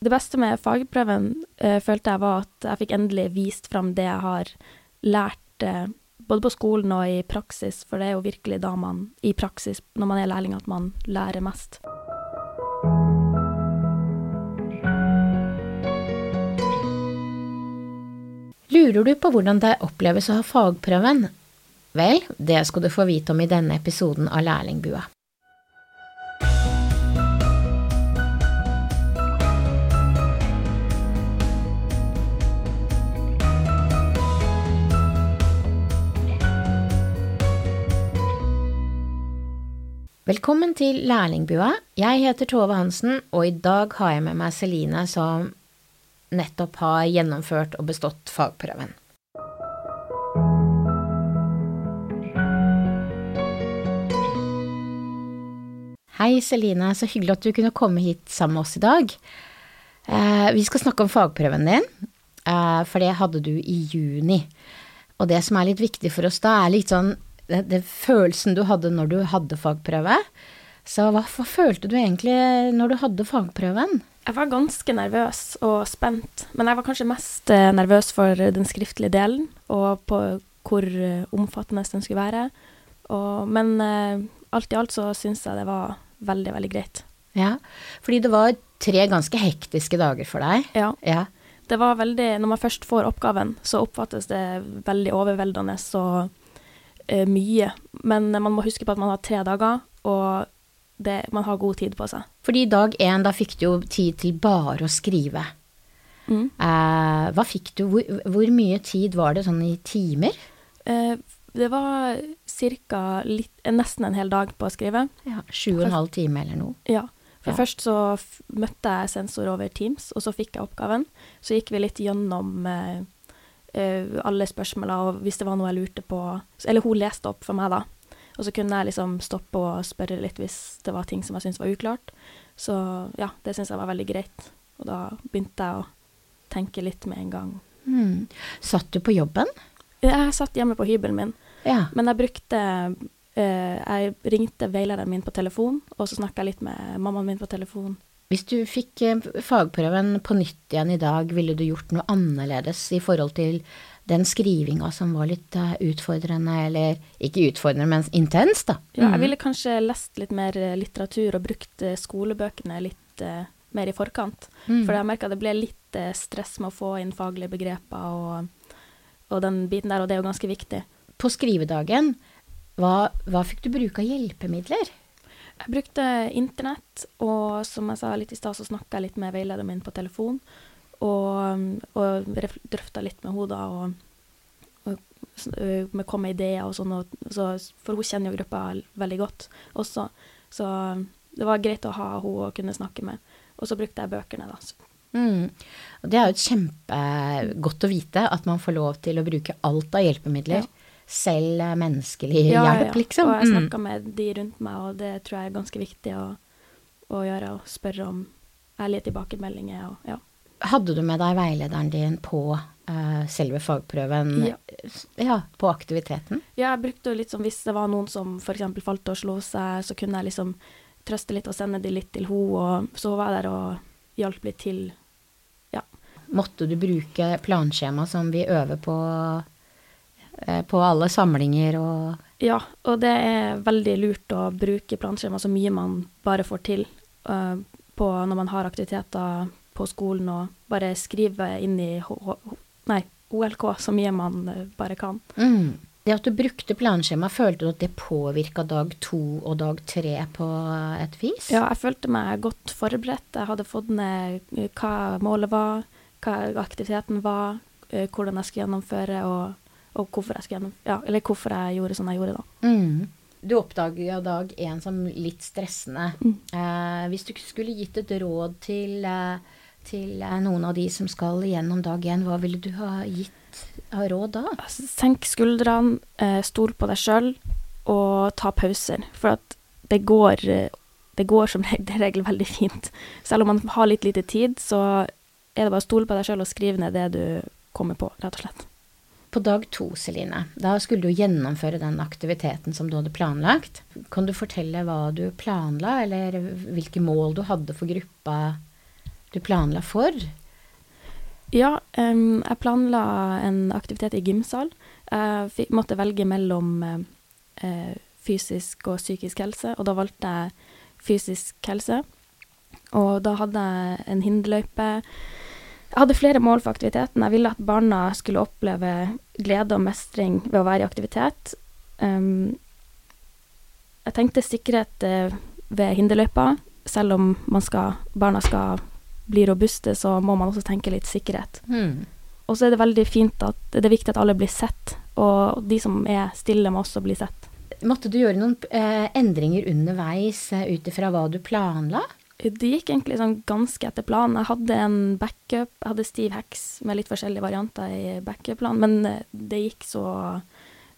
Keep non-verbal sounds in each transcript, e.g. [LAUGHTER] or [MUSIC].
Det beste med fagprøven eh, følte jeg var at jeg fikk endelig vist fram det jeg har lært eh, både på skolen og i praksis, for det er jo virkelig da man i praksis, når man er lærling, at man lærer mest. Lurer du på hvordan det oppleves å ha fagprøven? Vel, det skal du få vite om i denne episoden av Lærlingbua. Velkommen til Lærlingbua. Jeg heter Tove Hansen, og i dag har jeg med meg Celine som nettopp har gjennomført og bestått fagprøven. Hei, Celine. Så hyggelig at du kunne komme hit sammen med oss i dag. Eh, vi skal snakke om fagprøven din, eh, for det hadde du i juni. Og det som er litt viktig for oss da, er litt sånn det, det følelsen du hadde når du hadde fagprøve. Så hva, hva følte du egentlig når du hadde fagprøven? Jeg var ganske nervøs og spent, men jeg var kanskje mest eh, nervøs for den skriftlige delen, og på hvor eh, omfattende den skulle være. Og, men eh, alt i alt så syns jeg det var veldig, veldig greit. Ja, fordi det var tre ganske hektiske dager for deg. Ja. Ja. Det var veldig Når man først får oppgaven, så oppfattes det veldig overveldende og mye. Men man må huske på at man har tre dager, og det, man har god tid på seg. Fordi dag én, da fikk du jo tid til bare å skrive. Mm. Eh, hva fikk du, hvor, hvor mye tid var det sånn i timer? Eh, det var ca. nesten en hel dag på å skrive. Ja, Sju og en halv time eller noe. Ja. For Ja. først så møtte jeg sensor over Teams, og så fikk jeg oppgaven. Så gikk vi litt gjennom eh, eh, alle spørsmåla, og hvis det var noe jeg lurte på Eller hun leste opp for meg, da. Og så kunne jeg liksom stoppe og spørre litt hvis det var ting som jeg syntes var uklart. Så ja, det syns jeg var veldig greit. Og da begynte jeg å tenke litt med en gang. Mm. Satt du på jobben? Jeg satt hjemme på hybelen min, Ja. men jeg brukte eh, Jeg ringte veilederen min på telefon, og så snakka jeg litt med mammaen min på telefon. Hvis du fikk eh, fagprøven på nytt igjen i dag, ville du gjort noe annerledes i forhold til den skrivinga som var litt eh, utfordrende, eller ikke utfordrende, men intens, da? Ja, Mhm. jeg ville kanskje lest litt mer eh, litteratur og brukt skolebøkene litt uh, mer i forkant. Mm. For jeg merka det ble litt uh, stress med å få inn faglige begreper og, og den biten der, og det er jo ganske viktig. På skrivedagen, hva, hva fikk du bruke av hjelpemidler? Jeg brukte internett, og som jeg sa litt i stad, så snakka jeg litt med veilederen min på telefon. Og, og drøfta litt med henne da, og, og s- med kom med ideer og sånn. Så, for hun kjenner jo gruppa veldig godt også. Så det var greit å ha henne å kunne snakke med. Og så brukte jeg bøkene, da. Så, Mm. Og det er jo kjempegodt å vite at man får lov til å bruke alt av hjelpemidler. Ja. Selv menneskelig Ja, ja, hjelp, ja. liksom. Og jeg Mm. snakka med de rundt meg, og det tror jeg er ganske viktig å, å gjøre. Og spørre om ærlige tilbakemeldinger og ja. Hadde du med deg veilederen din på uh, selve fagprøven? Ja. ja, på aktiviteten? Ja, jeg brukte jo litt sånn hvis det var noen som f.eks. falt og slo seg, så kunne jeg liksom trøste litt og sende de litt til henne, og så var jeg der og hjalp litt til. Ja. Måtte du bruke planskjema som vi øver på på alle samlinger og ja, og det er veldig lurt å bruke planskjema så mye man bare får til uh, på når man har aktiviteter på skolen, og bare skrive inn i H H nei, OLK så mye man øh, bare kan. mm. Det at du brukte planskjema, følte du at det påvirka dag to og dag tre på et vis? Ja, jeg følte meg godt forberedt. Jeg hadde fått ned eh, hva målet var, hva aktiviteten var, eh, hvordan jeg skulle gjennomføre, og, og hvorfor jeg skulle ja, eller hvorfor jeg gjorde sånn jeg gjorde da. Mm. Du jo dag én som litt stressende. Mm. Eh, hvis du skulle gitt et råd til, eh, til eh, noen av de som skal gjennom dag én, hva ville du ha gitt av råd da? Altså, Senk skuldrene, eh, stol på deg sjøl, og ta pauser. For at det går, det går som [LAUGHS] regel veldig fint. Selv om man har litt lite tid, så er det bare å stole på deg sjøl og skrive ned det du kommer på, rett og slett. På dag to, Celine, da skulle du gjennomføre den aktiviteten som du hadde planlagt. Kan du fortelle hva du planla, eller hvilke mål du hadde for gruppa du planla for? Ja, um, jeg planla en aktivitet i gymsal. Jeg fi- måtte velge mellom eh, fysisk og psykisk helse, og da valgte jeg fysisk helse. Og da hadde jeg en hinderløype. Jeg hadde flere mål for aktiviteten. Jeg ville at barna skulle oppleve glede og mestring ved å være i aktivitet. Um, jeg tenkte sikkerhet eh, ved hinderløypa. Selv om man skal, barna skal bli robuste, så må man også tenke litt sikkerhet. Hmm. Og så er det veldig fint at det er viktig at alle blir sett, og de som er stille, må også bli sett. Måtte du gjøre noen eh, endringer underveis eh, ut ifra hva du planla? Det gikk egentlig sånn ganske etter planen. Jeg hadde en backup, jeg hadde stiv heks med litt forskjellige varianter i backup-planen, men eh, det gikk, så,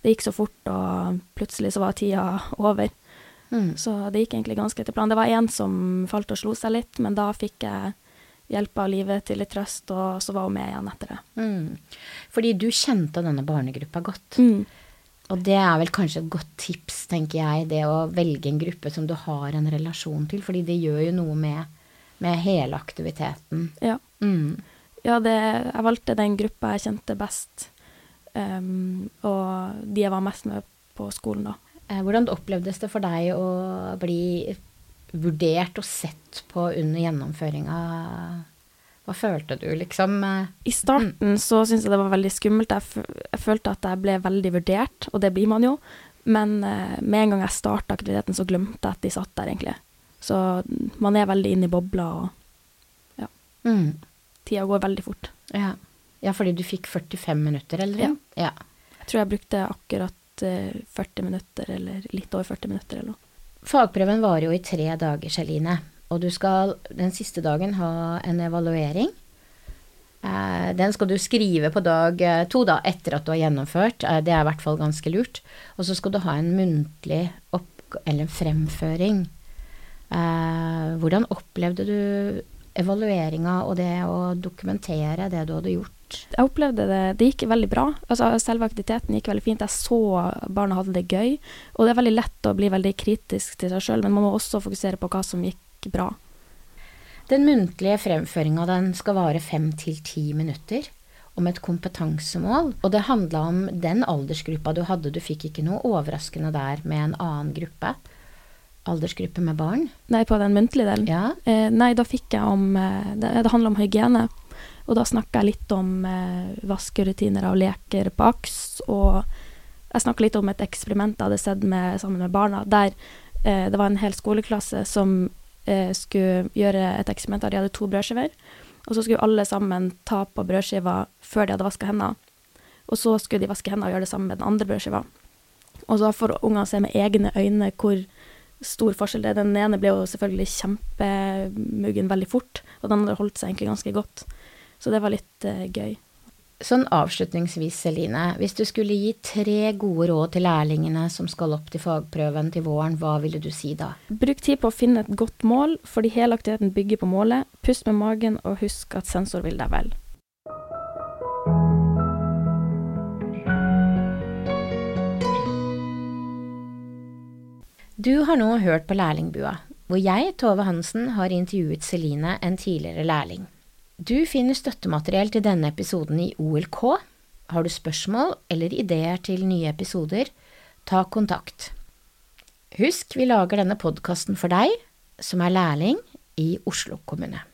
det gikk så fort, og plutselig så var tida over. Mm. Så det gikk egentlig ganske etter planen. Det var en som falt og slo seg litt, men da fikk jeg hjelp av livet til litt trøst, og så var hun med igjen etter det. Mm. Fordi du kjente denne barnegruppa godt. Mm. Og det er vel kanskje et godt tips, tenker jeg, det å velge en gruppe som du har en relasjon til, fordi det gjør jo noe med, med hele aktiviteten. Ja. Mm. Ja, det, jeg valgte den gruppa jeg kjente best, um, og de jeg var mest med på skolen da. Eh, Hvordan opplevdes det for deg å bli vurdert og sett på under gjennomføringa? Hva følte du, liksom? I starten så syntes jeg det var veldig skummelt. Jeg, jeg følte at jeg ble veldig vurdert, og det blir man jo. Men eh, med en gang jeg starta aktiviteten, så glemte jeg at de satt der, egentlig. Så man er veldig inne i bobla, og Mm. tida går veldig fort. Ja. ja, fordi du fikk 45 minutter, eller? Ja. ja. Jeg tror jeg brukte akkurat eh, 40 minutter, eller litt over 40 minutter eller noe. Fagprøven varer jo i tre dager, Celine. Og du skal den siste dagen ha en evaluering. Eh, Den skal du skrive på dag eh, to, da, etter at du har gjennomført. Eh, Det er i hvert fall ganske lurt. Og så skal du ha en muntlig opp eller en fremføring. Hvordan opplevde du evalueringa og det å dokumentere det du hadde gjort? Jeg opplevde det, det gikk veldig bra. Altså, selve aktiviteten gikk veldig fint. Jeg så barna hadde det gøy. Og det er veldig lett å bli veldig kritisk til seg sjøl, men man må også fokusere på hva som gikk bra. Den muntlige fremføringa den skal vare fem til ti minutter, om et kompetansemål. Og det handla om den aldersgruppa du hadde, du fikk ikke noe overraskende der med en annen gruppe. Aldersgruppe med barn. Nei, på den muntlige delen. Ja. Eh, nei, da fikk jeg om eh, Det, det handler om hygiene. Og da snakka jeg litt om eh, vaskerutiner av leker på AKS, og jeg snakka litt om et eksperiment jeg hadde sett med, sammen med barna, der eh, det var en hel skoleklasse som skulle gjøre et eksperiment der de hadde to brødskiver, og så skulle alle sammen ta på brødskiva før de hadde vaska hendene. Og så skulle de vaske hendene og gjøre det samme med den andre brødskiva. Og så får ungene se med egne øyne hvor stor forskjell det er. Den ene ble jo selvfølgelig kjempemuggen veldig fort, og den andre holdt seg egentlig ganske godt. Så det var litt uh, gøy. Sånn avslutningsvis, Celine. Hvis du skulle gi tre gode råd til lærlingene som skal opp til fagprøven til våren, hva ville du si da? Bruk tid på å finne et godt mål, fordi hele aktiviteten bygger på målet. Pust med magen, og husk at sensor vil deg vel. Du har nå hørt på Lærlingbua, hvor jeg, Tove Hansen, har intervjuet Celine, en tidligere lærling. Du finner støttemateriell til denne episoden i OLK. Har du spørsmål eller ideer til nye episoder, ta kontakt. Husk, vi lager denne podkasten for deg som er lærling i Oslo kommune.